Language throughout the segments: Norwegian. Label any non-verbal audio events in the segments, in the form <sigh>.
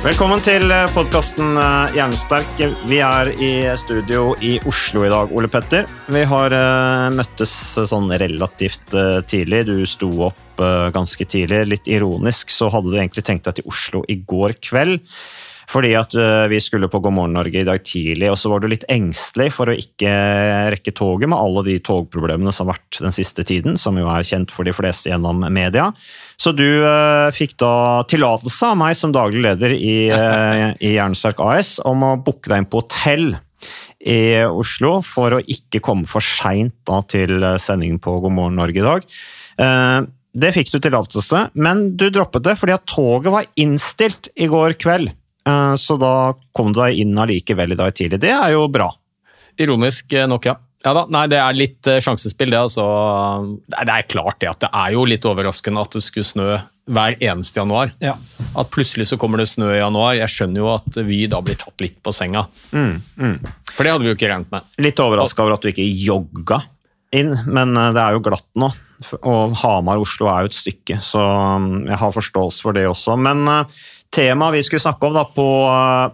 Velkommen til podkasten Hjernesterk. Vi er i studio i Oslo i dag, Ole Petter. Vi har eh, møttes sånn relativt eh, tidlig. Du sto opp eh, ganske tidlig. Litt ironisk så hadde du egentlig tenkt deg til Oslo i går kveld. Fordi at eh, vi skulle på God morgen Norge i dag tidlig, og så var du litt engstelig for å ikke rekke toget med alle de togproblemene som har vært den siste tiden, som jo er kjent for de fleste gjennom media. Så du eh, fikk da tillatelse av meg som daglig leder i, eh, i Jernsterk AS om å booke deg inn på hotell i Oslo for å ikke komme for seint til eh, sendingen på God morgen Norge i dag. Eh, det fikk du tillatelse, men du droppet det fordi at toget var innstilt i går kveld. Eh, Så da kom du deg inn allikevel i dag tidlig. Det er jo bra. Ironisk eh, nok, ja. Ja da, nei, Det er litt eh, sjansespill, det. altså. Det er- klart det at det er jo litt overraskende at det skulle snø hver eneste januar. Ja. At plutselig så kommer det snø i januar. Jeg skjønner jo at Vy da blir tatt litt på senga. For det hadde vi jo ikke regnet med. Litt overraska over at du ikke jogga inn, men det er jo glatt nå. Og Hamar-Oslo er jo et stykke, så mm, jeg har forståelse for det også. Men temaet vi skulle snakke om da på,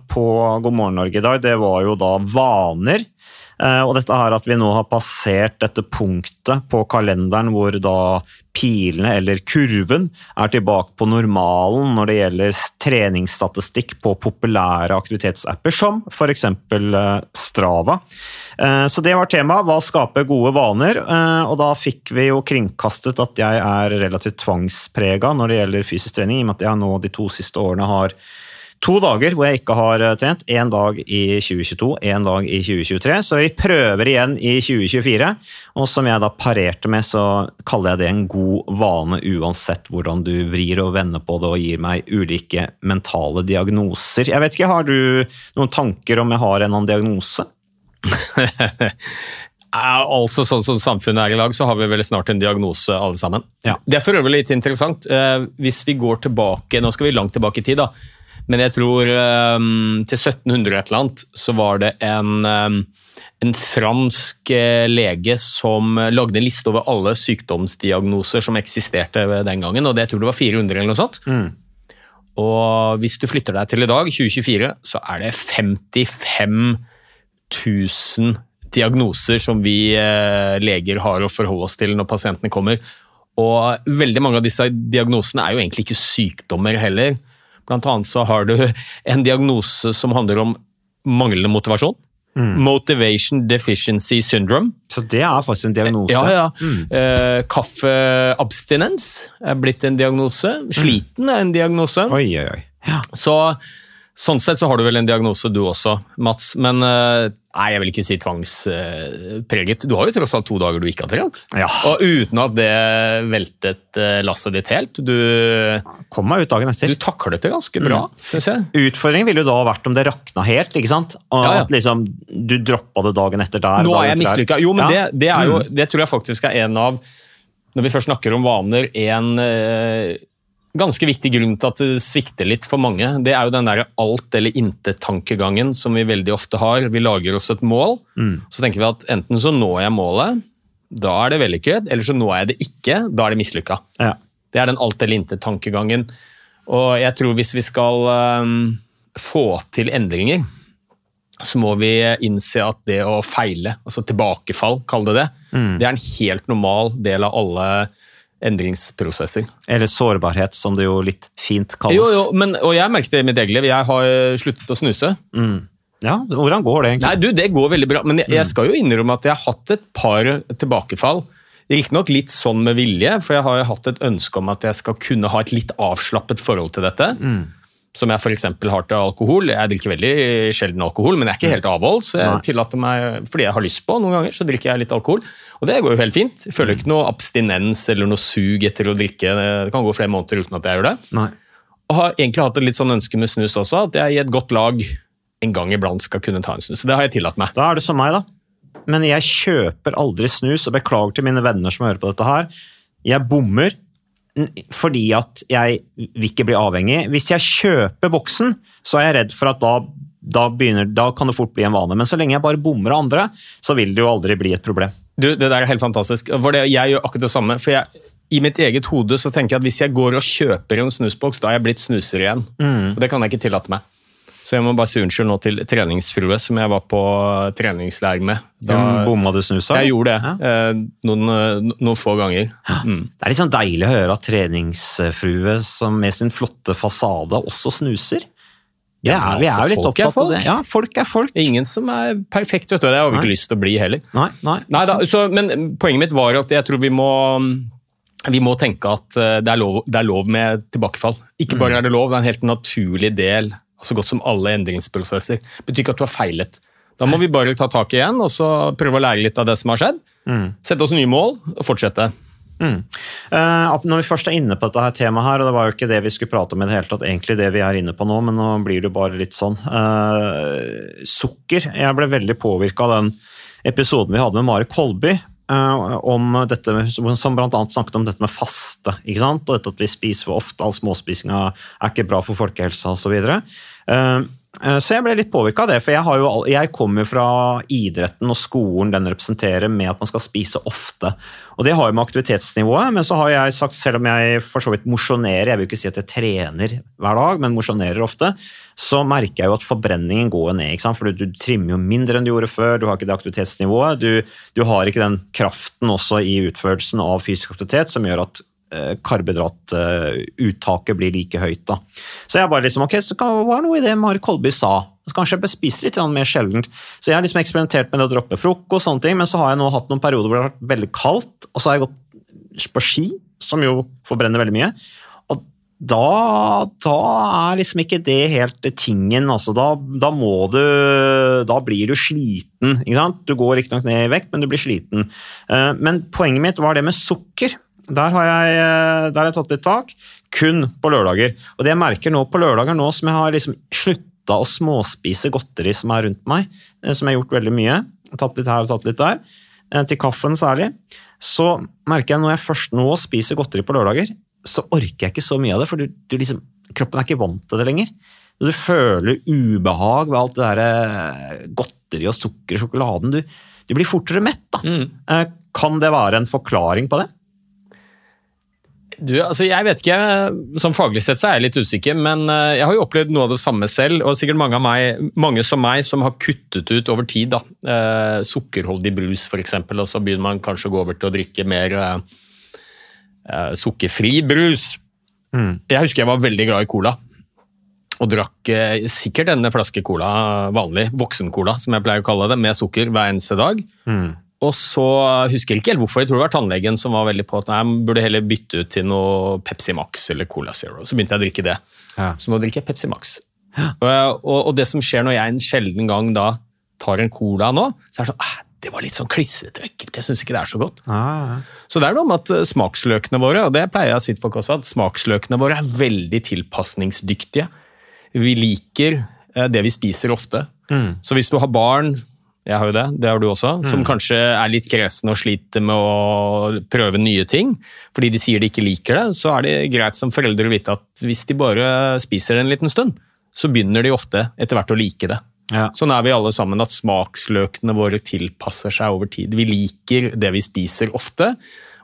på God morgen Norge i dag, det var jo da vaner. Eh, Og dette her at vi nå har passert dette punktet på kalenderen hvor da pilene, eller kurven, er tilbake på normalen når det gjelder treningsstatistikk på populære aktivitetsapper som f.eks. Strava. Eh, Så det var temaet. Hva skaper gode vaner? Eh, Og da fikk vi jo kringkastet at jeg er relativt tvangsprega når det gjelder fysisk trening, i og med at jeg nå de to siste årene har To dager hvor jeg ikke har eh, trent. Én dag i 2022, én dag i 2023. Så vi prøver igjen i 2024. Og som jeg da parerte med, så kaller jeg det en god vane uansett hvordan du vrir og vender på det og gir meg ulike mentale diagnoser. Jeg vet ikke, Har du noen tanker om jeg har en annen diagnose? <laughs> Altså Sånn som samfunnet er i dag, så har vi vel snart en diagnose alle sammen. Ja. Det er for øvrig litt interessant. Eh, hvis vi går tilbake, Nå skal vi langt tilbake i tid, da. Men jeg tror um, til 1700 et eller annet så var det en, um, en fransk eh, lege som lagde en liste over alle sykdomsdiagnoser som eksisterte den gangen, og det jeg tror det var 400 eller noe sånt. Og hvis du flytter deg til i dag, 2024, så er det 55 000 diagnoser som vi eh, leger har å forholde oss til når pasientene kommer. Og veldig mange av disse diagnosene er jo egentlig ikke sykdommer heller. Blant annet så har du <laughs> en diagnose som handler om manglende motivasjon. Motivation Deficiency Syndrome. Så det er faktisk en diagnose. Ja, ja. Eh, kaffeabstinens er blitt en diagnose. Sliten er en diagnose. Oi, oi, oi. Ja. Så sånn sett så har du vel en diagnose du også, Mats. Men eh, nei, jeg vil ikke si tvangspreget. Du har jo tross alt to dager du ikke har trent. Ja. Og uten at det veltet eh, lasset ditt helt. Du, Kom meg ut dagen etter. du taklet det ganske bra, syns jeg. Utfordringen ville jo da vært om det rakna helt, ikke sant? Og Ja, ja. at liksom du droppa det dagen etter der. Nå er jeg mislykka. Jo, men det, det, er jo, det tror jeg faktisk er en av Når vi først snakker om vaner, en eh, ganske viktig grunn til at det svikter litt for mange. Det er jo den der alt eller intet-tankegangen som vi veldig ofte har. Vi lager oss et mål, så tenker vi at enten så når jeg målet, da er det vellykket, eller så når jeg det ikke, da er det mislykka. Ja. Det er den alt eller intet-tankegangen. Og jeg tror hvis vi skal um, få til endringer, så må vi innse at det å feile, altså tilbakefall, kall det det, det er en helt normal del av alle endringsprosesser. Eller sårbarhet, som det jo litt fint kalles. Jo, jo, men, og jeg merket det i mitt eget liv. Jeg har eh, sluttet å snuse. Ja, Hvordan går det egentlig? Nei, du, det går veldig bra, men jeg, jeg skal jo innrømme at jeg har hatt et par tilbakefall. Riktignok litt sånn med vilje, for jeg har jo hatt et ønske om at jeg skal kunne ha et litt avslappet forhold til dette. Som jeg f.eks. har til alkohol. Jeg drikker veldig sjelden alkohol, men jeg er ikke helt avholds. Jeg tillater meg, fordi jeg har lyst på noen ganger, så drikker jeg litt alkohol. Og det går jo helt fint. Jeg føler ikke noe abstinens eller noe sug etter å drikke. Det kan gå flere måneder uten at jeg gjør det. Nei. Og har egentlig hatt et litt sånn ønske med snus også, at jeg i et godt lag en gang iblant skal kunne ta en snus. Så det har jeg tillatt meg. Da er det som meg, da. Men jeg kjøper aldri snus, og beklager til mine venner som hører på dette her. Jeg bommer fordi at jeg vil ikke bli avhengig. Hvis jeg kjøper boksen, så er jeg redd for at da, da, begynner, da kan det fort bli en vane. Men så lenge jeg bare bommer av andre, så vil det jo aldri bli et problem. Du, det der er helt fantastisk. For det, jeg gjør akkurat det samme. For jeg, i mitt eget hode så tenker jeg at hvis jeg går og kjøper en snusboks, da er jeg blitt snuser igjen. Og det kan jeg ikke tillate meg. Så jeg må bare si unnskyld nå til treningsfrue som jeg var på treningsleir med. Da, Hun bomma du snusa? jeg gjorde det Ja. noen, eh, noen få ganger. Mm. Det er litt sånn deilig å høre at treningsfrue som med sin flotte fasade også snuser. Ja, er, vi er altså, jo litt folk opptatt av det. Ja, folk er folk. Ingen som er perfekt, vet du. Det har vi ikke lyst til å bli heller. Nei, nei. Nei da, så, men poenget mitt var at jeg tror vi må vi må tenke at eh, det er lov, det er lov med tilbakefall. Ikke bare er det lov, det er en helt naturlig del, så godt som alle endringsprosesser. Det betyr ikke at du har feilet. Da må vi bare ta tak igjen og så prøve å lære litt av det som har skjedd. Sette oss nye mål og fortsette. Mm. Uh, når vi først er inne på dette her temaet her, og det var jo ikke det vi skulle prate om i det hele tatt, egentlig det vi er inne på nå, men nå blir det jo bare litt sånn. Uh, sukker. Jeg ble veldig påvirka av den episoden vi hadde med Mari Kolby. Eh, om dette, som annet snakket om dette med faste. ikke sant? Og dette at vi spiser for ofte, all småspisinga er ikke bra for folkehelsa osv. Uh, så jeg ble litt påvirka av det, for jeg, jo, jeg kommer jo fra idretten og skolen den representerer med at man skal spise ofte. Og det har jo med aktivitetsnivået, men så har jeg sagt, selv om jeg for så vidt mosjonerer, jeg vil ikke si at jeg trener hver dag, men mosjonerer ofte, så merker jeg jo at forbrenningen går ned. ikke sant? For du, du trimmer jo mindre enn du gjorde før, du har ikke det aktivitetsnivået, du, du har ikke den kraften også i utførelsen av fysisk aktivitet som gjør at eh, karbohydratuttaket blir like høyt. da. Så jeg bare liksom, ok, så hva det noe i det Mari Kolby sa. Så kanskje jeg bør spise litt mer sjeldent. Så jeg har liksom eksperimentert med det å droppe frokost, og sånne ting, men så har jeg nå hatt noen perioder hvor det har vært veldig kaldt, og så har jeg gått på ski, som jo forbrenner veldig mye. Og da, da er liksom ikke det helt tingen. altså Da, da må du Da blir du sliten. ikke sant? Du går riktignok ned i vekt, men du blir sliten. Eh, Men poenget mitt var det med sukker. Der har jeg, eh, der har jeg tatt litt tak. Kun på lørdager. Og det jeg merker nå på lørdager, nå som jeg har liksom slutta å småspise godteri som er rundt meg, eh, som jeg har gjort veldig mye, tatt litt her og tatt litt der, eh, til kaffen særlig, så merker jeg når jeg først nå spiser godteri på lørdager, så orker jeg ikke så mye av det, for du, du liksom, kroppen er ikke vant til det lenger. Du føler ubehag ved alt det der godteri og sukker i sjokoladen. Du, du blir fortere mett. da. Mm. Kan det være en forklaring på det? Du, altså jeg vet ikke, Som faglig sett så er jeg litt usikker, men eh, jeg har jo opplevd noe av det samme selv. Og sikkert mange, av meg, mange som meg som har kuttet ut over tid. da, eh, Sukkerholdig brus f.eks., og så begynner man kanskje å gå over til å drikke mer eh, eh, sukkerfri brus. Jeg husker jeg var veldig glad i cola. Og drakk eh, sikkert denne flaske cola, vanlig voksen-cola, som jeg pleier å kalle det, med sukker hver eneste dag. Og så husker jeg ikke helt hvorfor, jeg tror det var tannlegen som var veldig på at nei, man burde heller bytte ut til noe Pepsi Max eller Cola Zero. Så begynte jeg å drikke det. Ja. Så nå drikker jeg Pepsi Max. Og, og, og det som skjer når jeg en sjelden gang da tar en cola nå, så er det sånn «Ah, det var litt sånn klissete og ekkelt. Jeg syns ikke det er så godt. Ah, Så det er noe med at eh, smaksløkene våre, og det pleier jeg å si til folk også, at smaksløkene våre er veldig tilpasningsdyktige. Vi liker eh, det vi spiser ofte. Så hvis du har barn, jeg har jo det, det har du også, som kanskje er litt kresne og sliter med å prøve nye ting, fordi de sier de ikke liker det, så er det greit som foreldre å vite at hvis de bare spiser det en liten stund, så begynner de ofte etter hvert å like det. Ja. Sånn er vi alle sammen, at smaksløkene våre tilpasser seg over tid. Vi liker det vi spiser ofte,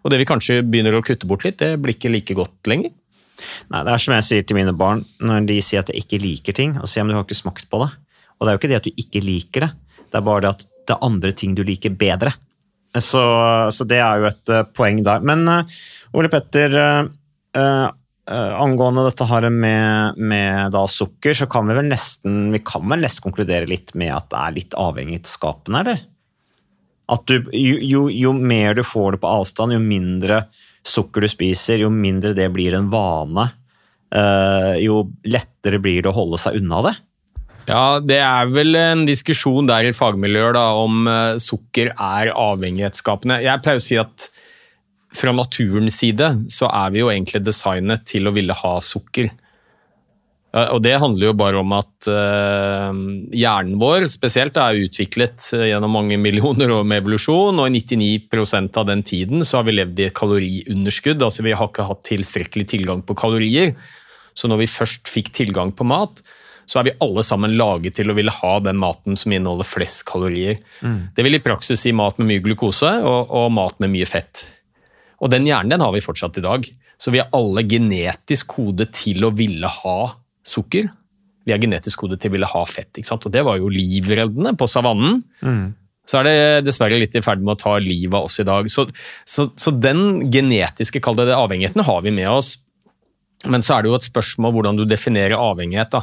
og det vi kanskje begynner å kutte bort litt, det blir ikke like godt lenger. Nei, Det er som jeg sier til mine barn når de sier at jeg ikke liker ting, og sier men du har ikke smakt på det. Og det er jo ikke det at du ikke liker det, det er bare det at det er andre ting du liker bedre. Så, så det er jo et eh, poeng der. Men eh, Ole Petter, eh, eh, angående dette her med, med sukker, så kan vi vel nesten vi kan vel nesten konkludere litt med at det er litt avhengighetsskapende, eller? At du, jo, jo, jo mer du får det på avstand, jo mindre sukker du spiser, jo mindre det blir en vane, jo lettere blir det å holde seg unna det. Ja, det er vel en diskusjon der i fagmiljøer da, om eh, sukker er avhengighetsskapende. Jeg pleier å si at fra naturens side så er vi jo egentlig designet til å ville ha sukker. Og det handler jo bare om at eh, hjernen vår spesielt er utviklet eh, gjennom mange millioner år med evolusjon, og i 99% av den tiden så har vi levd i et kaloriunderskudd. altså Vi har ikke hatt tilstrekkelig tilgang på kalorier. Så når vi først fikk tilgang på mat, så er vi alle sammen laget til å ville ha den maten som inneholder flest kalorier. Det vil i praksis si mat med mye glukose og, og mat med mye fett. Og den hjernen den har vi fortsatt i dag. Så vi er alle genetisk kode til å ville ha sukker. Vi er genetisk kode til å ville ha fett. ikke sant? Og det var jo livreddende på savannen. Så er det dessverre litt i ferd med å ta livet av oss i dag. Så, så, så den genetiske det, avhengigheten har vi med oss. Men så er det jo et spørsmål hvordan du definerer avhengighet. da.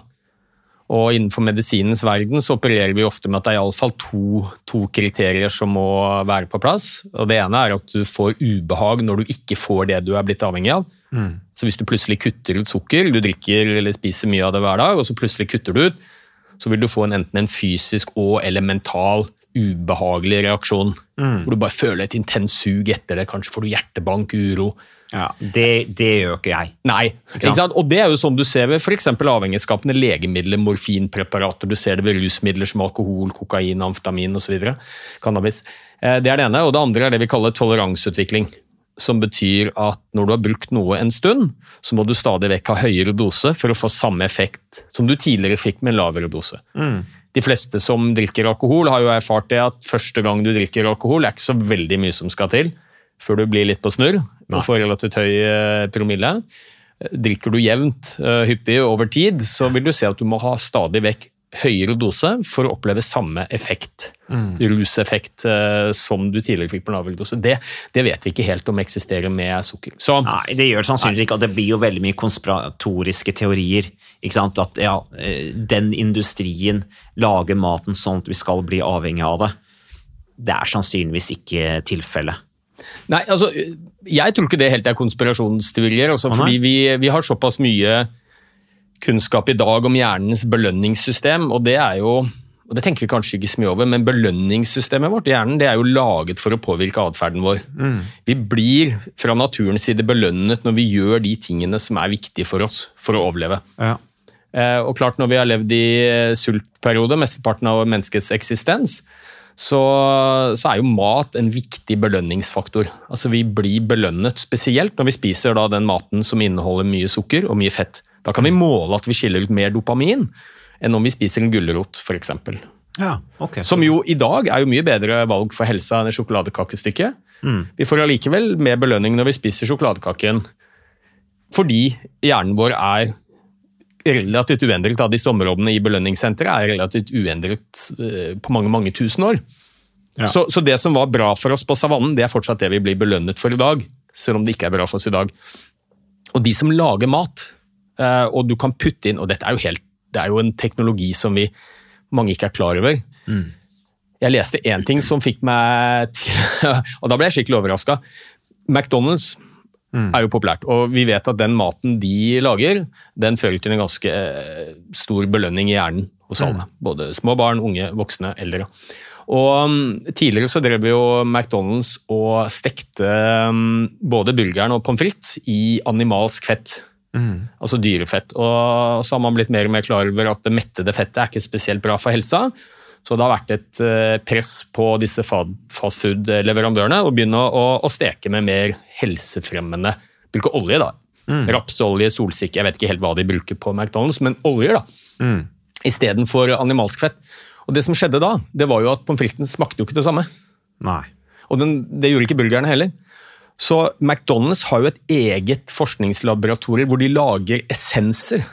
Og innenfor medisinens verden så opererer vi ofte med at det er iallfall to, to kriterier som må være på plass. Og Det ene er at du får ubehag når du ikke får det du er blitt avhengig av. Så hvis du plutselig kutter ut sukker, du drikker eller spiser mye av det hver dag, og så plutselig kutter du ut, så vil du få en, enten en fysisk og eller mental ubehagelig reaksjon. Hvor du bare føler et intenst sug etter det. Kanskje får du hjertebank, uro. Ja, det, det gjør ikke jeg. Nei, ikke sant? og det er jo sånn du ser ved f.eks. avhengighetsskapende legemidler, morfinpreparater, du ser det ved rusmidler som alkohol, kokain, amfetamin osv. Cannabis. Eh, Det er det ene. Og det andre er det vi kaller toleranseutvikling. Som betyr at når du har brukt noe en stund, så må du stadig vekk ha høyere dose for å få samme effekt som du tidligere fikk med en lavere dose. De fleste som drikker alkohol, har jo erfart det at første gang du drikker alkohol, er ikke så veldig mye som skal til før du blir litt på snurr og får relativt høy eh, promille. Drikker du jevnt, eh, hyppig over tid, så vil du se at du må ha stadig vekk høyere dose for å oppleve samme effekt, ruseffekt, eh, som du tidligere fikk på naveldose. dose. Det, det vet vi ikke helt om eksisterer med sukker. Så Nei, det gjør det sannsynligvis ikke, og det blir jo veldig mye konspiratoriske teorier. At ja, den industrien lager maten sånn at vi skal bli avhengig av det. Det er sannsynligvis ikke tilfellet. Nei, altså, jeg tror ikke det helt er konspirasjonsteorier, altså, fordi vi, vi har såpass mye kunnskap i dag om hjernens belønningssystem, og det er jo og det tenker vi kanskje ikke så mye over, men belønningssystemet vårt i hjernen det er jo laget for å påvirke atferden vår. Vi blir fra naturens side belønnet når vi gjør de tingene som er viktige for oss for å overleve. Ja. Eh, Og klart Når vi har levd i eh, sultperiode, mesteparten av menneskets eksistens, så, så er jo mat en viktig belønningsfaktor. Altså Vi blir belønnet, spesielt når vi spiser da den maten som inneholder mye sukker og mye fett. Da kan vi måle at vi skiller ut mer dopamin enn om vi spiser en gulrot, f.eks. Ja, okay, Som jo i dag er jo mye bedre valg for helsa enn et sjokoladekakestykke. Vi får allikevel mer belønning når vi spiser sjokoladekaken, fordi hjernen vår er relativt uendret. av Disse områdene i belønningssenteret er relativt uendret eh, på mange mange tusen år. Ja. Så, så det som var bra for oss på savannen, det er fortsatt det vi blir belønnet for i dag. Selv om det ikke er bra for oss i dag. Og de som lager mat, eh, og du kan putte inn Og dette er jo, helt, det er jo en teknologi som vi mange ikke er klar over. Jeg leste én ting som fikk meg til <laughs> Og da ble jeg skikkelig overraska. McDonald's er jo populært, og vi vet at den maten de lager, den fører til en ganske eh, stor belønning i hjernen hos alle. Både små barn, unge, voksne, eldre. Og mm, Tidligere så drev jo McDonald's og stekte mm, både burgeren og pommes frites i animalsk fett. Altså dyrefett. Og så har man blitt mer og mer klar over at det mettede fettet er ikke spesielt bra for helsa. Så det har vært et eh, press på disse fastfood-leverandørene å begynne å, å steke med mer helsefremmende Bruke olje, da. Rapsolje, solsikke, jeg vet ikke helt hva de bruker på McDonald's, men oljer, da. Istedenfor animalsk fett. Og det som skjedde da, det var jo at pommes fritesen smakte jo ikke det samme. Nei. Og den, det gjorde ikke burgerne heller. Så McDonald's har jo et eget forskningslaboratorium hvor de lager essenser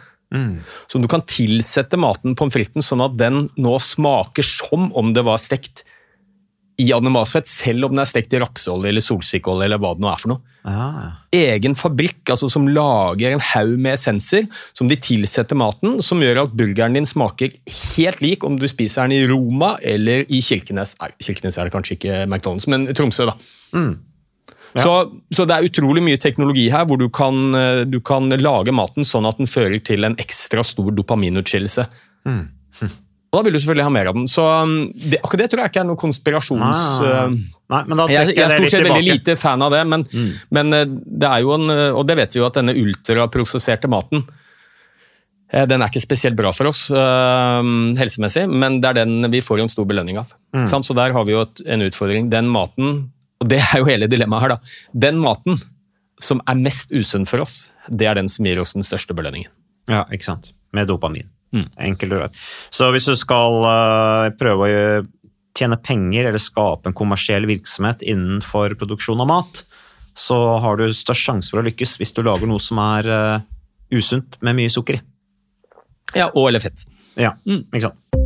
Som du kan tilsette maten pommes fritesen sånn at den nå smaker som om det var stekt i animalsfett, selv om den er stekt i rapsolje eller solsikkeolje eller hva det nå er for noe. Ah, Egen fabrikk altså som lager en haug med essenser som de tilsetter maten, som gjør at burgeren din smaker helt lik om du spiser den i Roma eller i Kirkenes. Nei, Kirkenes er det kanskje ikke McDonald's, men Tromsø, da. Så, så det er utrolig mye teknologi her hvor du kan, eh, du kan lage maten sånn at den fører til en ekstra stor dopaminutskillelse. Og <laughs> da vil du selvfølgelig ha mer av den. Så um, det, akkurat det tror jeg ikke er noe konspirasjons... Nei, eh, Nei, men da jeg, jeg er stort sett veldig lite fan av det, men, men eh, det er jo en Og det vet vi jo at denne ultraprosesserte maten den er ikke spesielt bra for oss helsemessig, men det er den vi får en stor belønning av. Sant? Så der har vi jo en utfordring. Den maten, og det er jo hele dilemmaet her, da. Den maten som er mest usunn for oss, det er den som gir oss den største belønningen. Ja, ikke sant. Med dopamin. Enkelt og greit. Så hvis du skal uh, prøve å eh, tjene penger eller skape en kommersiell virksomhet innenfor produksjon av mat, så har du størst sjanse for å lykkes hvis du lager noe som er uh, usunt med mye sukker i. Ja, Og eller fett. Ja, ikke sant.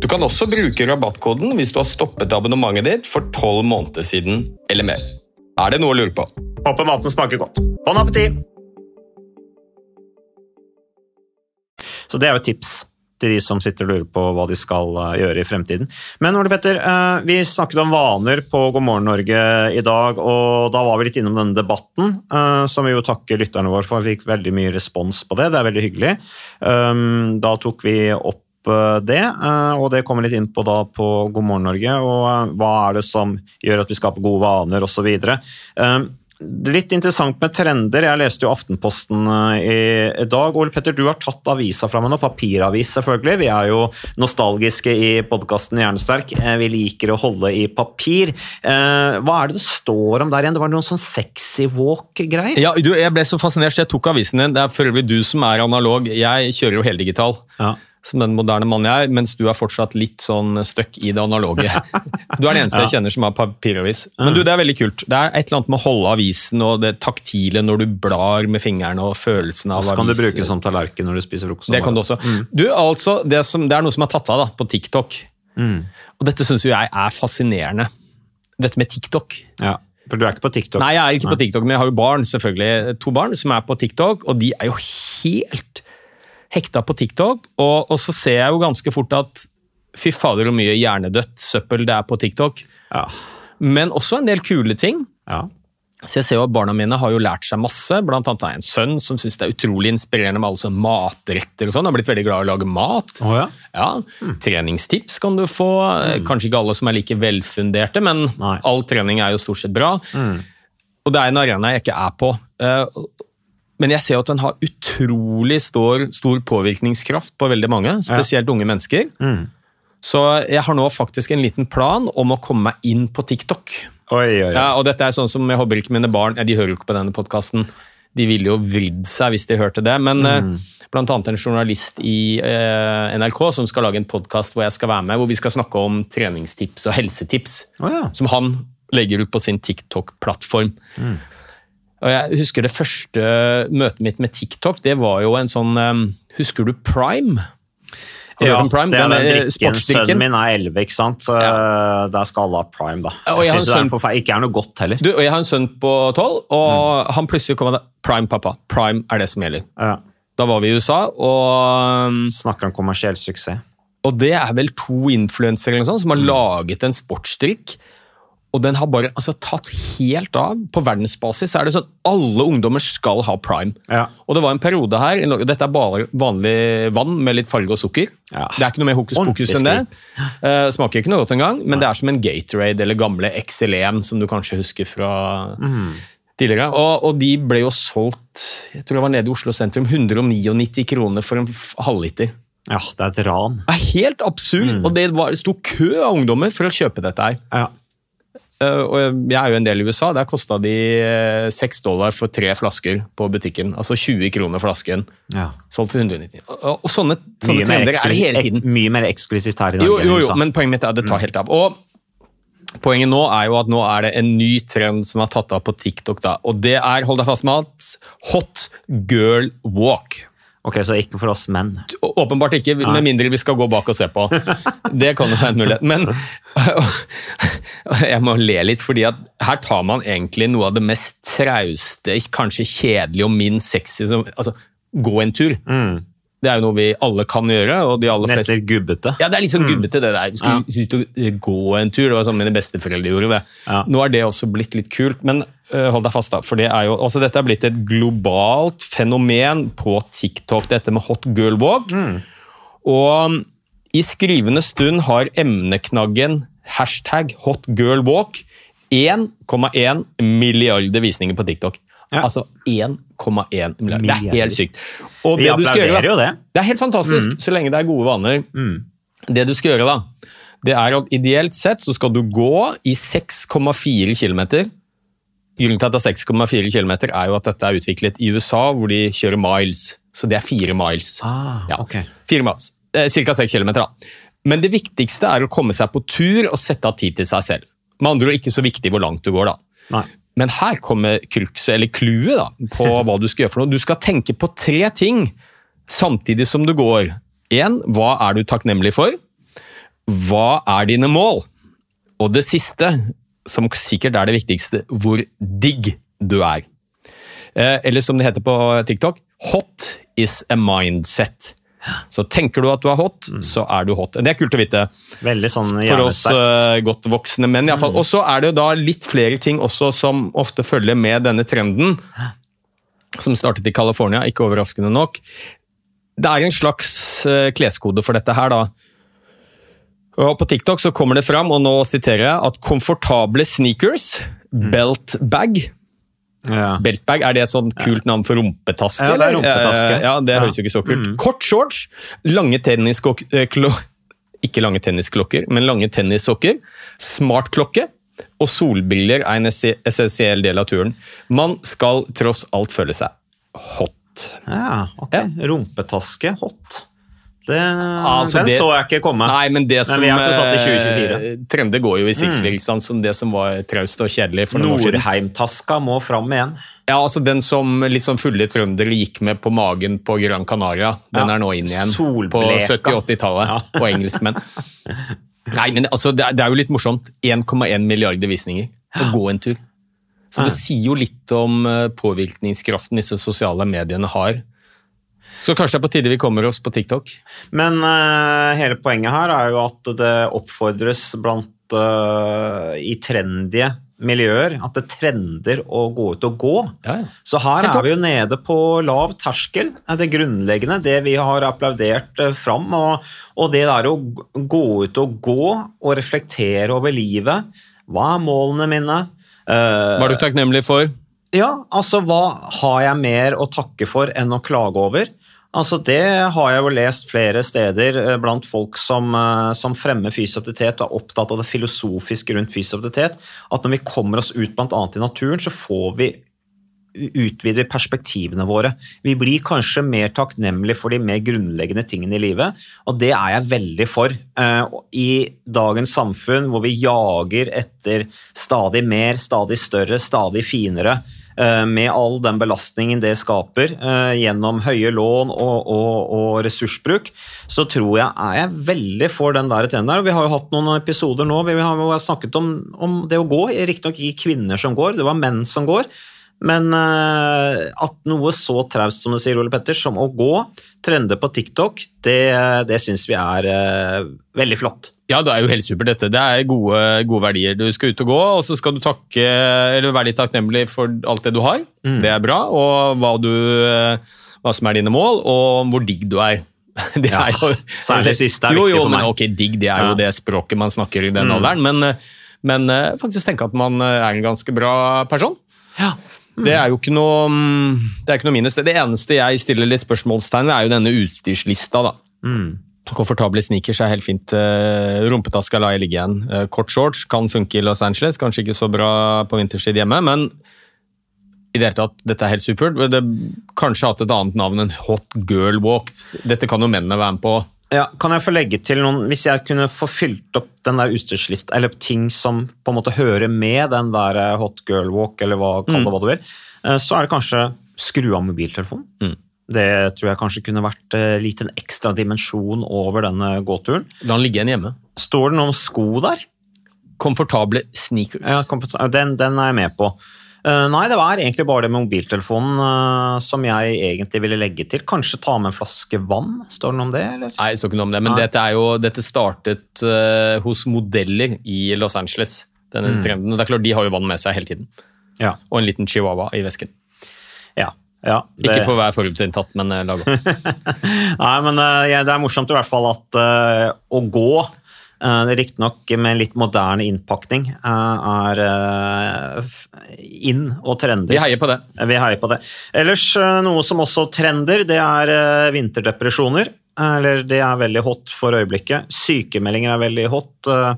Du kan også bruke rabattkoden hvis du har stoppet abonnementet ditt for tolv måneder siden eller mer. Er det noe å lure på? Håper maten smaker godt. Bon appétit! Så det er jo et tips til de som sitter og lurer på hva de skal eh, gjøre i fremtiden. Men Ole Petter, eh, vi snakket om vaner på God morgen Norge i dag, og da var vi litt innom denne debatten, eh, som vi jo takker lytterne våre for. Vi fikk veldig mye respons på det, det er veldig hyggelig. Um, Da tok vi opp det, eh, og det kommer litt inn på da på God morgen Norge, og eh, hva er det som gjør at vi skaper gode vaner osv. Litt interessant med trender. Jeg leste jo Aftenposten i, dag. Ole Petter, du har tatt avisa fra meg nå. Papiravis, selvfølgelig. Vi er jo nostalgiske i podkasten Hjernesterk. Vi liker å holde i papir. Hva er det det står om der igjen? Det var noen sånn sexy walk-greier? Ja, du, jeg ble så fascinert, så jeg tok avisen din. Det er for øvrig du som er analog. Jeg kjører jo heldigital. Ja. Som den moderne mannen jeg er, mens du er fortsatt litt sånn stuck i det analoge. <laughs> Du er den eneste jeg kjenner som har papiravis. Men du, det er veldig kult. Det er et eller annet med å holde avisen og det taktile når du blar med fingrene og følelsen av Så kan du bruke det som tallerken når du spiser frokost. Det kan du også. Du, altså, det, som, det er noe som er tatt av da, på TikTok. Og dette syns jo jeg er fascinerende. Dette med TikTok. Ja, for du er ikke på TikTok? Nei, jeg er ikke på TikTok, men jeg har jo barn, selvfølgelig. To barn som er på TikTok, og de er jo helt hekta på TikTok. Og, og så ser jeg jo ganske fort at fy fader hvor mye hjernedødt søppel det er på TikTok. Ja. Men også en del kule ting. ja. Så jeg ser jo at Barna mine har jo lært seg masse. Blant annet har jeg en sønn som syns det er utrolig inspirerende med alle sånne matretter. og sånn. Har blitt veldig glad i å lage mat. Oh, ja? Ja, Treningstips kan du få. Kanskje ikke alle som er like velfunderte, men Nei. all trening er jo stort sett bra. Og det er en arena jeg ikke er på. Men jeg ser at den har utrolig stor, stor påvirkningskraft på veldig mange, spesielt unge mennesker. Så jeg har nå faktisk en liten plan om å komme meg inn på TikTok. Oi, oi, oi. Ja, og dette er sånn som jeg håper ikke mine barn ja, De hører jo ikke på denne podkasten. De ville jo vridd seg hvis de hørte det. Men eh, blant annet en journalist i eh, NRK som skal lage en podkast hvor jeg skal være med, hvor vi skal snakke om treningstips og helsetips. Oh, ja. Som han legger ut på sin TikTok-plattform. Og jeg husker det første møtet mitt med TikTok, det var jo en sånn eh, Husker du Prime? Ja, Prime? det er Den, den eh, drikken. Sønnen min er 11, ikke sant? Så der skal alle ha prime, da. Og jeg Jeg synes det er ikke er noe godt heller. Du, og Jeg har en sønn på tolv, og han plutselig kom med. Prime, pappa. Prime er det som gjelder. Ja. Da var vi i USA, og, Snakker om kommersiell suksess. og det er vel to influensere som har laget en sportsdrikk. Og den har bare altså, tatt helt av. På verdensbasis er det sånn alle ungdommer skal ha prime. Ja. Og det var en periode her i Norge, Dette er bare vanlig vann med litt farge og sukker. Ja. Det er ikke noe mer hokus pokus enn det. Uh, smaker ikke noe godt engang, men det er som en Gatorade eller gamle XL1, som du kanskje husker fra tidligere. Og, og de ble jo solgt jeg tror det var nede i Oslo sentrum, 199 kroner for en halvliter. ja, det er et ran. Det er helt absurd! Og det var, sto kø av ungdommer for å kjøpe dette her. Ja. Eh, og jeg er jo en del i USA. Der kosta de seks 6 dollar for tre flasker på butikken. Altså 20 kroner flasken. Ja. Solgt for 190. Og, sånne, sånne trender er det hele tiden. mye mer eksklusivt her i Norge. Jo, jo, jo, men poenget mitt er at det tar helt av. Og poenget nå er jo at nå er det en ny trend som er tatt av på TikTok. da, Og det er, hold deg fast med alt, hot girl walk. Ok, så ikke for oss menn. Åpenbart ikke, med mindre vi skal gå bak og se på. Det kan jo være en mulighet. Men <laughs> jeg må le litt, fordi at her tar man egentlig noe av det mest trauste, kanskje kjedelige og minst sexy som Altså, gå en tur. Det er jo noe vi alle kan gjøre. og de aller fleste... Nesten litt gubbete. Ja, det er litt sånn gubbete det der. Du skulle ut og gå en tur. Det var sånn mine besteforeldre gjorde det. Ja. Nå er det også blitt litt kult, men hold deg fast da, for det er jo, altså dette er blitt et globalt fenomen på TikTok, dette med hot girl walk. Og i skrivende stund har emneknaggen hashtag hot girl walk 1,1 milliarder visninger på TikTok. Ja. Altså 1,1 milliarder. Det er helt sykt. Og det du skal gjøre, jo det. det er helt fantastisk, så lenge det er gode vaner. Det du skal gjøre da, det er at ideelt sett så skal du gå i 6,4 km. Grunnen til at det er 6,4 km er jo at dette er utviklet i USA, hvor de kjører miles. Så det er fire miles. Ah, Ja. ok. Fire miles. Eh, Cirka 6 km, da. Men det viktigste er å komme seg på tur og sette av tid til seg selv. Med andre ord ikke så viktig hvor langt du går, da. Nei. Men her kommer krukset, eller clouet, på <laughs> hva du skal gjøre for noe. Du skal tenke på tre ting samtidig som du går. En, hva er du takknemlig for? Hva er dine mål? Og det siste, som sikkert er det viktigste, hvor digg du er. Eh, eller som det heter på TikTok, hot is a mindset. Så tenker du at du er hot, så er du hot. Det er kult å vite Veldig sånn for oss eh, godt voksne menn. iallfall. Og så er det jo da litt flere ting også som ofte følger med denne trenden, som startet i California, ikke overraskende nok. det er en slags eh, kleskode for dette her, da. Og på TikTok så kommer det fram, og nå siterer jeg, at komfortable sneakers, belt bag Ja. Beltbag, er det et sånt kult navn for rumpetaske? Ja, det er rumpetaske. Eh, Ja, det høres jo ikke så kult. Kort shorts, lange tennisklokker <laughs> Ikke lange tennisklokker, men lange tennissokker. Smartklokke og solbriller er en essensiell del av turen. Man skal tross alt føle seg hot. Ja, ok. Ja. Rumpetaske, hot. Det, Altså, den det- så jeg ikke komme. Nei, men det som 2024. eh, Trender går jo i sikring, mm. som det som var traust og kjedelig for noen år siden. Norheim-taska må fram igjen. Ja, altså Den som litt sånn fulle trøndere gikk med på magen på Gran Canaria, den Ja, er nå inn igjen. På 70-80-tallet, Ja. på engelskmenn. Nei, men altså, det er, det er jo litt morsomt. 1,1 milliarder visninger å gå en tur. Så det sier jo litt om eh, påvirkningskraften disse sosiale mediene har. Så kanskje det er på tide vi kommer oss på TikTok. Men uh, hele poenget her er jo at det oppfordres blant uh, i trendige miljøer at det trender å gå ut og gå. Ja, ja. Så her er vi jo nede på lav terskel. Det grunnleggende, det vi har applaudert eh, fram. Og, og det der å gå ut og gå og reflektere over livet. Hva er målene mine? Hva Var du takknemlig for? ja, altså hva har jeg mer å takke for enn å klage over? Altså Det har jeg jo lest flere steder eh, blant folk som, eh, som fremmer aktivitet og er opptatt av det filosofiske rundt fysisk aktivitet, at når vi kommer oss ut bl.a. i naturen, så får vi utvider perspektivene våre. Vi blir kanskje mer takknemlige for de mer grunnleggende tingene i livet, og det er jeg veldig for. Eh, I dagens samfunn hvor vi jager etter stadig mer, stadig større, stadig finere, med all den belastningen det skaper eh, gjennom høye lån og, og, og ressursbruk, så tror jeg er jeg veldig for den der trenden der. Og vi har jo hatt noen episoder nå vi har snakket om, om det å gå, riktignok ikke kvinner som går, det var menn som går. Men eh, at noe så traust som du sier, Ole Petter, som å gå, trender på TikTok, det, det syns vi er eh, veldig flott. Ja, det er jo helt supert dette. Det er gode, gode verdier. Du skal ut og gå, og så skal du takke, eller være litt takknemlig for alt det du har. Det er bra. Og hva, du, eh, hva som er dine mål, og hvor digg du er. <laughs> Det Ja, er jo, særlig siste er jo, viktig jo, for men. Ok, digg, det er jo det språket man snakker i den alderen, men, men faktisk tenke at man er en ganske bra person. Det er jo ikke noe, mm, det er ikke noe minus. Det eneste jeg stiller litt spørsmålstegn ved, er jo denne utstyrslista. da. Komfortable sneakers er helt fint. Eh, Rumpetaska lar jeg ligge igjen. Eh, Kort shorts kan funke i Los Angeles, kanskje ikke så bra på vinterstid hjemme, men i det hele tatt, dette er helt supert. Det kanskje hatt et annet navn enn Hot Girl Walk. Dette kan jo mennene være med på. Ja, kan jeg få legge til noen Hvis jeg kunne få fylt opp den der utstyrslista, eller ting som på en måte hører med den der eh, hot girl walk, eller hva, kall det hva du vil, eh, så er det kanskje skru av mobiltelefonen. Det tror jeg kanskje kunne vært litt en ekstra dimensjon over denne gåturen. La den ligge igjen hjemme. Står det noe om sko der? Komfortable sneakers. Ja, den, den er jeg med på. Eh, nei, det var egentlig bare det med mobiltelefonen eh, som jeg egentlig ville legge til. Kanskje ta med en flaske vann? Står det noe om det, eller? Nei, det står ikke noe om det, men dette, er jo, dette startet eh, hos modeller i Los Angeles. Denne trenden. Det er klart, De har jo vann med seg hele tiden. Ja. Og en liten chihuahua i vesken. ja. ja det- Ikke for å være forutinntatt, men la gå. <laughs> Nei, men uh, ja, det er morsomt i hvert fall at uh, å gå, riktignok med litt moderne innpakning, eh, er eh, inn og trender. Vi heier på det. Vi heier på det. Ellers eh, noe som også trender, det er eh, vinterdepresjoner. Eller det er veldig hot for øyeblikket. Sykemeldinger er veldig hot. Eh,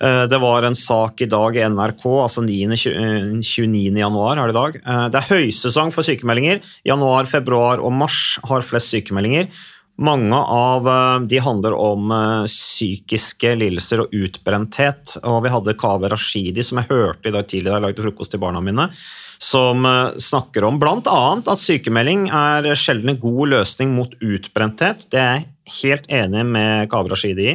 eh, Det var en sak i dag i NRK, altså 9. eh, 29. januar er det i dag. Eh, Det er høysesong for sykemeldinger. Januar, februar og mars har flest sykemeldinger. Mange av eh, de handler om eh, psykiske lidelser og utbrenthet. Og vi hadde Kaveh Rashidi, som jeg hørte i dag tidlig da jeg lagde frokost til barna mine, som eh, snakker om bl.a. at sykemelding er sjelden en god løsning mot utbrenthet. Det er jeg helt enig med Kaveh Rashidi i.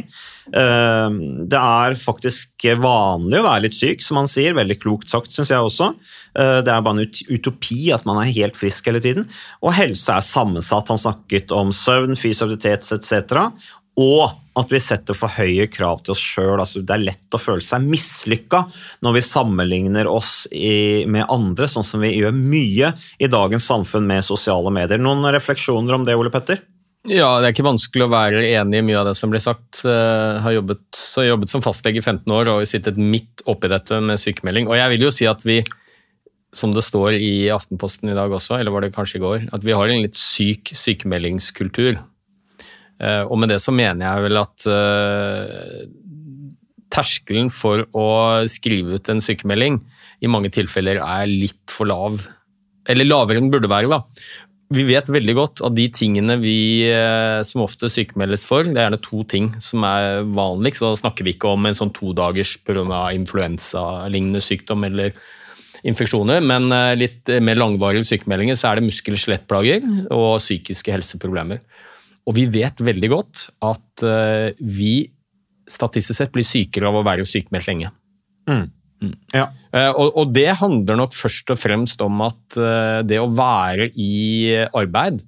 Eh, Det er faktisk vanlig å være litt syk, som han sier. Veldig klokt sagt, syns jeg også. Eh, Det er bare en utopi at man er helt frisk hele tiden. Og helse er sammensatt. Han snakket om søvn, fysiabilitet etc. Og at vi setter for høye krav til oss sjøl. Altså, det er lett å føle seg mislykka når vi sammenligner oss i, med andre, sånn som vi gjør mye i dagens samfunn med sosiale medier. Noen refleksjoner om det, Ole Petter? Ja, det er ikke vanskelig å være enig i mye av det som blir sagt. Jeg har jobbet, jeg har jobbet som fastlege i 15 år og sittet midt oppi dette med sykemelding. Og jeg vil jo si at vi, som det står i Aftenposten i dag også, eller var det kanskje i går, at vi har en litt syk sykemeldingskultur. Eh, Og med det så mener jeg vel at eh, terskelen for å skrive ut en sykemelding i mange tilfeller er litt for lav. Eller lavere enn den burde være, da. Vi vet veldig godt at de tingene vi eh, som ofte sykemeldes for, det er gjerne to ting som er vanligst. Da snakker vi ikke om en sånn todagers influensa-lignende sykdom eller infeksjoner, men eh, litt mer langvarige sykemeldinger så er det muskel- og skjelettplager og psykiske helseproblemer. Og vi vet veldig godt at eh, vi statistisk sett blir sykere av å være sykemeldt lenge. Ja. Eh, Og, og det handler nok først og fremst om at eh, det å være i arbeid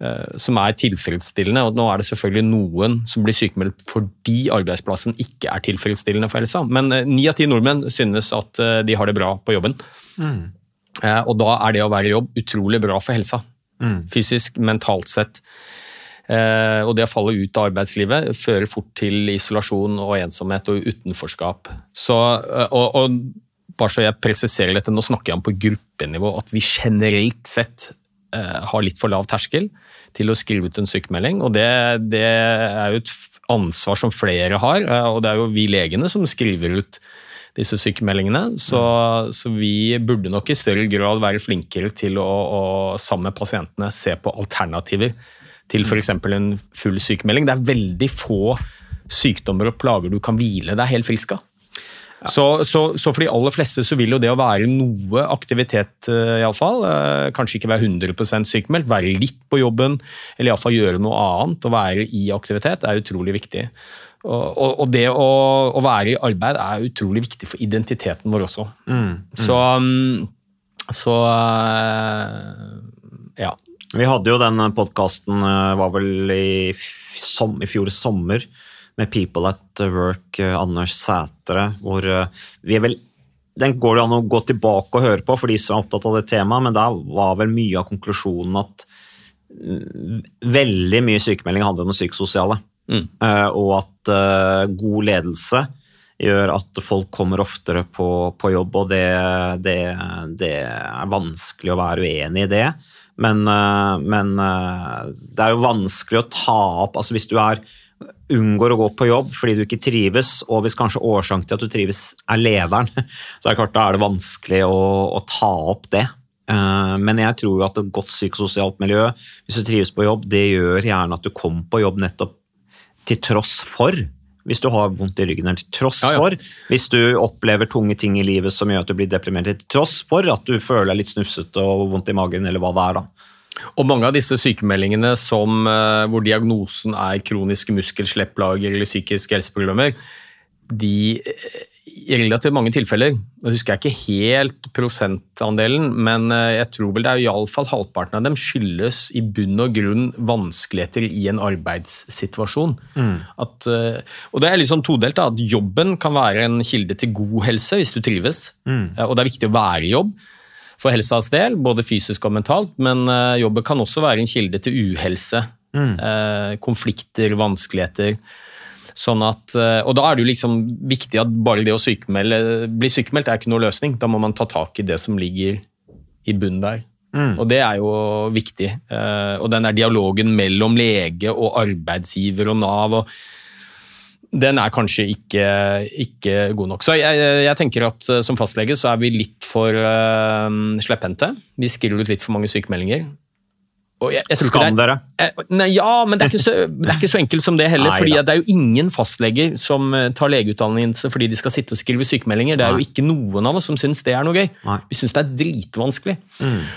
eh, som er tilfredsstillende, og nå er det selvfølgelig noen som blir sykemeldt fordi arbeidsplassen ikke er tilfredsstillende for helsa, men ni av ti nordmenn synes at de har det bra på jobben. Mm. Og da er det å være i jobb utrolig bra for helsa. Fysisk, mentalt sett. Eh, og det å falle ut av arbeidslivet fører fort til isolasjon og ensomhet og utenforskap. Så, eh, og, og bare så jeg presiserer dette, nå snakker jeg om på gruppenivå, at vi generelt sett eh, har litt for lav terskel til å skrive ut en sykemelding. Og det, det er jo et ansvar som flere har, og det er jo vi legene som skriver ut disse sykemeldingene. Så, så vi burde nok i større grad være flinkere til å, å sammen med pasientene se på alternativer til f.eks. en full sykemelding. Det er veldig få sykdommer og plager du kan hvile deg helt frisk av. Så, så, så for de aller fleste så vil jo det å være noe aktivitet, eh, iallfall, eh, kanskje ikke være 100% sykemeldt, være litt på jobben, eller iallfall gjøre noe annet, og være i aktivitet, er utrolig viktig. Og, og, det å, å være i arbeid er utrolig viktig for identiteten vår også. Så, mm, så så, ja. Vi hadde jo den podkasten, var vel i, som, i fjor sommer, med People at Work, eh, Anders Sætre, hvor eh, vi er vel Den går det an å gå tilbake og høre på for de som er opptatt av det temaet, men der var vel mye av konklusjonen at mm, veldig mye sykemelding handler om det psykososiale. Mm. Eh, og at eh, god ledelse gjør at folk kommer oftere på, på jobb, og det, det, det er vanskelig å være uenig i det. Men, eh, men eh, det er jo vanskelig å ta opp altså Hvis du er, unngår å gå på jobb fordi du ikke trives, og hvis kanskje årsaken til at du trives er lederen, <laughs> så er det klart da er det vanskelig å, å ta opp det. Eh, Men jeg tror jo at et godt psykososialt miljø, hvis du trives på jobb, det gjør gjerne at du kommer på jobb nettopp til tross for. Hvis du har vondt i ryggen, eller til tross Ja, ja. for. Hvis du opplever tunge ting i livet som gjør at du blir deprimert, til tross for at du føler deg litt snufsete og vondt i magen, eller hva det er. da. Og mange av disse sykemeldingene som, eh, hvor diagnosen er kroniske muskel-skjelettplager eller psykiske helseproblemer, de eh, i relativt mange tilfeller, nå husker jeg ikke helt prosentandelen, men eh, jeg tror vel det er iallfall halvparten av dem skyldes i bunn og grunn vanskeligheter i en arbeidssituasjon. At, eh, og det er sånn todelt, da, at jobben kan være en kilde til god helse hvis du trives, mm. og det er viktig å være i jobb for helsas del, både fysisk og mentalt, men eh, jobben kan også være en kilde til uhelse. Mm. konflikter, vanskeligheter. Sånn at, eh, og da er det jo liksom viktig at bare det å bli sykemeldt er ikke noe løsning. Da må man ta tak i det som ligger i bunnen der. Og det er jo viktig. Eh, og den der dialogen mellom lege og arbeidsgiver og Nav og den er kanskje ikke, ikke god nok. Så jeg, jeg tenker at eh, som fastlege så er vi litt for uh, slepphendte. Vi skriver ut litt for mange sykemeldinger. Jeg, jeg Skam er- dere! Eh, Nei, ja, men det er, ikke så, det er ikke så enkelt som det heller. Nei fordi da. Det er jo ingen fastleger som eh, tar legeutdannelse fordi de skal sitte og skrive sykemeldinger. Det er Nei. jo ikke noen av oss som syns det er noe gøy. Nei. Mm. Vi syns det er dritvanskelig.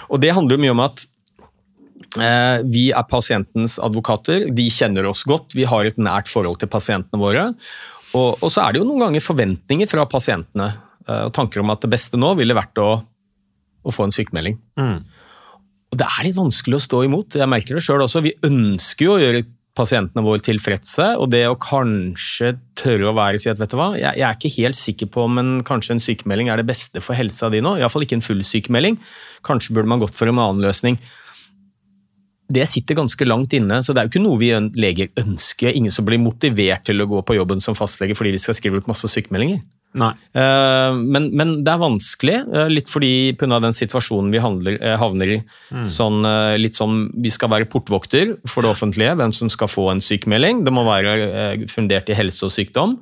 Og det handler jo mye om at eh, vi er pasientens advokater. De kjenner oss godt. Vi har et nært forhold til pasientene våre. Og, og så er det jo noen ganger forventninger fra pasientene eh, og tanker om at det beste nå ville vært å, å få en sykemelding. Og det er litt vanskelig å stå imot. Jeg merker det sjøl også. Vi ønsker jo å gjøre pasientene våre tilfredse, og det å kanskje tørre å være og si at vet du hva, jeg, jeg er ikke helt sikker på om kanskje en sykemelding er det beste for helsa di nå. Iallfall ikke en full sykemelding. Kanskje burde man gått for en annen løsning. det sitter ganske langt inne, så det er jo ikke noe vi leger ønsker. Ingen som blir motivert til å gå på jobben som fastlege fordi vi skal skrive ut masse sykemeldinger. Nei. Eh, men, men det er vanskelig, eh, litt fordi pga. den situasjonen vi handler, eh, havner i. Sånn, eh, litt sånn, Vi skal være portvokter for det offentlige, hvem som skal få en sykemelding. Det må være fundert i helse og sykdom.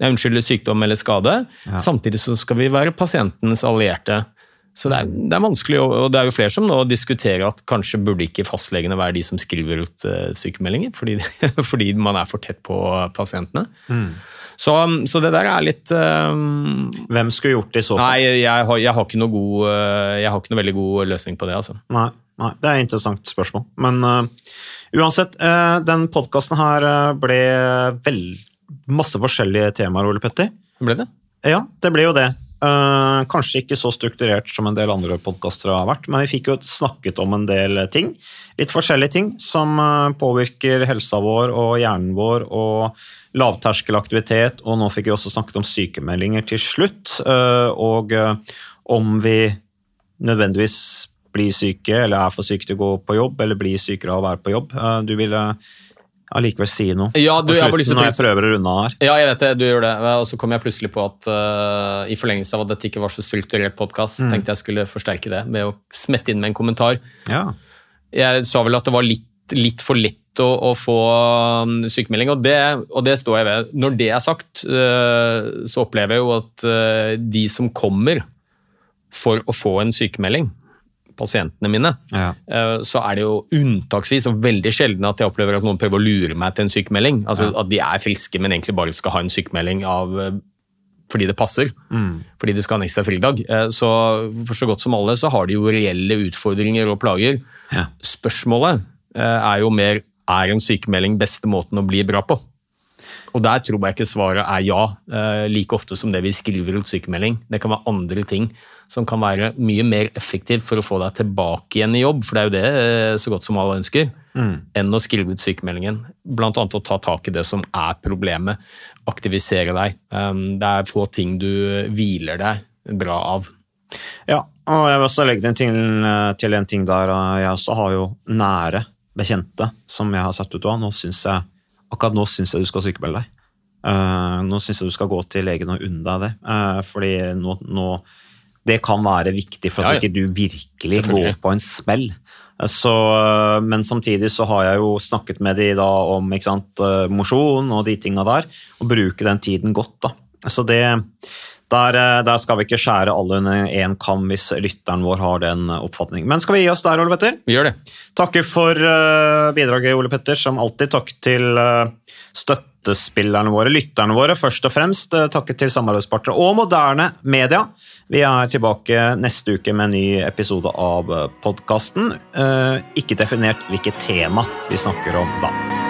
Nei, Unnskyld, sykdom eller skade. Samtidig så skal vi være pasientens allierte. Så det er, det er vanskelig, og det er jo flere som nå diskuterer at kanskje burde ikke fastlegene være de som skriver ut sykemeldinger, fordi, <laughs> fordi man er for tett på pasientene. Så, så det der er litt eh, Hvem skulle gjort det i så fall? Nei, jeg har, jeg har ikke noe god eh, Jeg har ikke noe veldig god løsning på det, altså. Nei, nei, det er et interessant spørsmål. Men uh, uansett, uh, den podkasten her eh, ble vel masse forskjellige temaer, Ole Petter. Ble det? Ja, det ble jo det. Eh, kanskje ikke så strukturert som en del andre podkaster har vært, men vi fikk jo snakket om en del ting. Litt forskjellige ting som eh, påvirker helsa vår og hjernen vår, og lavterskelaktivitet, og nå fikk vi også snakket om sykemeldinger til slutt, eh, og om vi nødvendigvis blir syke, eller er for syke til å gå på jobb, eller blir sykere av å være på jobb. Du ville allikevel si noe Ja, du, på jeg slutten til når jeg prøver å runde av her. Ja, jeg vet det, du gjør det. Og så kom jeg plutselig på at uh, i forlengelse av at dette ikke var så strukturert podkast, tenkte jeg skulle forsterke det med å smette inn med en kommentar. Ja. Jeg sa vel at det var litt, litt for lett å, å få um, sykemelding, og det, og det står jeg ved. Når det er sagt, eh, så opplever jeg jo at eh, de som kommer for å få en sykemelding, pasientene mine, Ja. eh, så er det jo unntaksvis og veldig sjelden at jeg opplever at noen prøver å lure meg til en sykemelding. Altså At de er friske, men egentlig bare skal ha en sykemelding av eh, fordi det passer. Fordi de skal ha en ekstra fridag. Eh, Så for så godt som alle så har de jo reelle utfordringer og plager. Ja. Spørsmålet er jo mer er en sykemelding beste måten å bli bra på. Og der tror jeg ikke svaret er ja, eh, like ofte som det vi skriver ut sykemelding. Det kan være andre ting som kan være mye mer effektivt for å få deg tilbake igjen i jobb, for det er jo det eh, så godt som alle ønsker, enn å skrive ut sykemeldingen. Blant annet å ta tak i det som er problemet, aktivisere deg. Um, Det er få ting du hviler deg bra av. Ja, og jeg vil også legge den til, til en ting der. Jeg også har jo nære bekjente som jeg har satt ut av. Nå synes jeg, akkurat nå syns jeg du skal sykemelde deg. Uh, nå syns jeg du skal gå til legen og unne deg det. Uh, fordi nå, nå Det kan være viktig for at Ja, ja. ikke du virkelig går på en smell. Eh, Så, men samtidig så har jeg jo snakket med de da om mosjon og de tinga der, og bruke den tiden godt. da. Så det, der, eh, der skal vi ikke skjære alle under én kam hvis lytteren vår har den oppfatning. Men skal vi gi oss der, Ole Petter? Vi gjør det. Takker for eh, bidraget, Ole Petter. Som alltid, takk til eh, støttespillerne våre, lytterne våre, først og fremst. Takket til samarbeidspartnere og moderne media. Vi er tilbake neste uke med en ny episode av podkasten. ikke definert hvilket tema vi snakker om da.